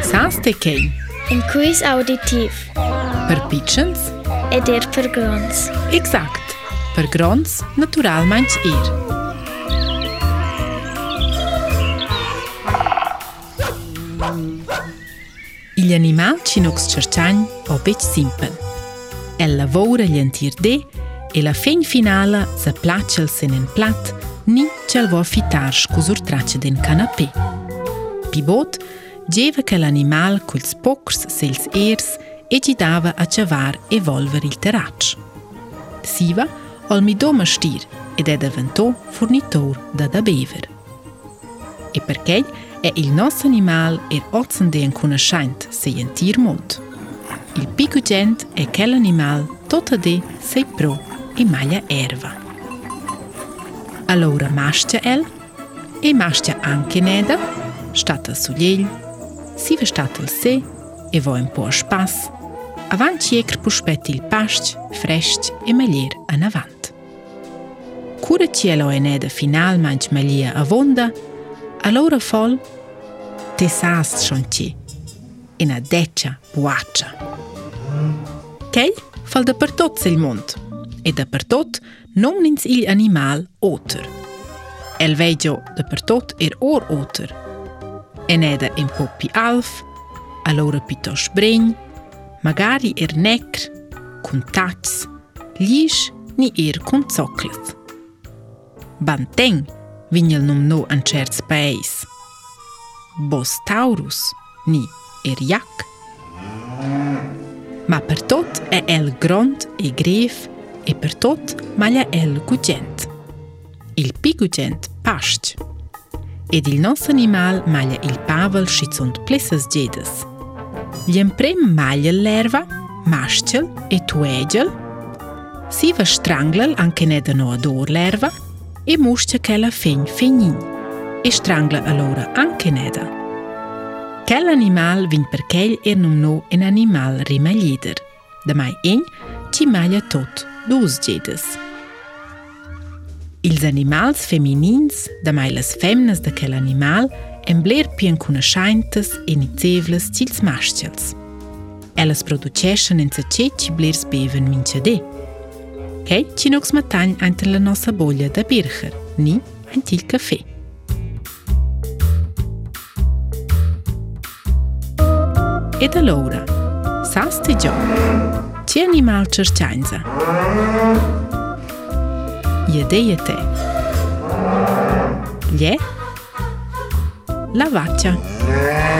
Kësas të kejmë? Në kujis auditiv. Për pichënës? E derë për gronës. Exakt. Për gronës, natural manqë erë. Illë animal që nuk së qërçanjë, o po beqë simpen. Elë lavoura gjë tirë de, e la fenjë finala, se plaqëllë se nën platë, ni që lë voj fitarësh ku zur traqë den kanapë. Pibot, Geva che l'animal col spocrs sels ers e ci dava a ciavar e volver il terraccio. Siva al mi doma stir ed è diventato fornitor da da bever. E perché è il nostro animal er ozzenden conoscente se sentir molto. Il pico gente è che l'animal tutta de sei pro e maglia erva. Allora mascia el e mascia anche neda, stata sugli si ve shtatëll se, e vojmë po është pas, avant që jekër po shpetil pashq, fresht e me lirë a në avant. Kure qjelo e ne edhe final ma në që me lirë a vonda, a lorë fol, të sast shon që, e në deqa buaqa. Kej, fal dhe për tot se lë mund, e dhe për tot nëmnin cilë animal otër. El vejgjo dhe për tot er or otër, Eneda in Poppi Alf, allora Pitosh Bregn, magari er necr, cun tats, lis ni er cun zoclet. Banteng vignel num no an certs paes. Bos Taurus ni er jac. Ma per tot è el grond e grif e per tot maglia el gugent. Il pigugent pascht. Pascht. ed il nostro animale maglia il pavel schizunt plessas gedes. L'emprem maglia l'erva, mascel e tuegel, si va stranglel anche ne da noador l'erva e muscia che la fegn fegnin e strangla allora anche Quel Quell'animal vin per quel er nomno un animal rimaglieder, da mai egn ci maglia tot dus gedes. Ils animals feminins, damai las femnas daquel animal, embler pien cunoscentas e nizevlas cils mascels. Elas producescen en sace ci blers beven mincede. Che ci nox matagn ante la nostra boglia da bircher, ni ante il caffè. Ed allora, sas te gio, ci animal cercianza? jede jete. Gli è la vaccia.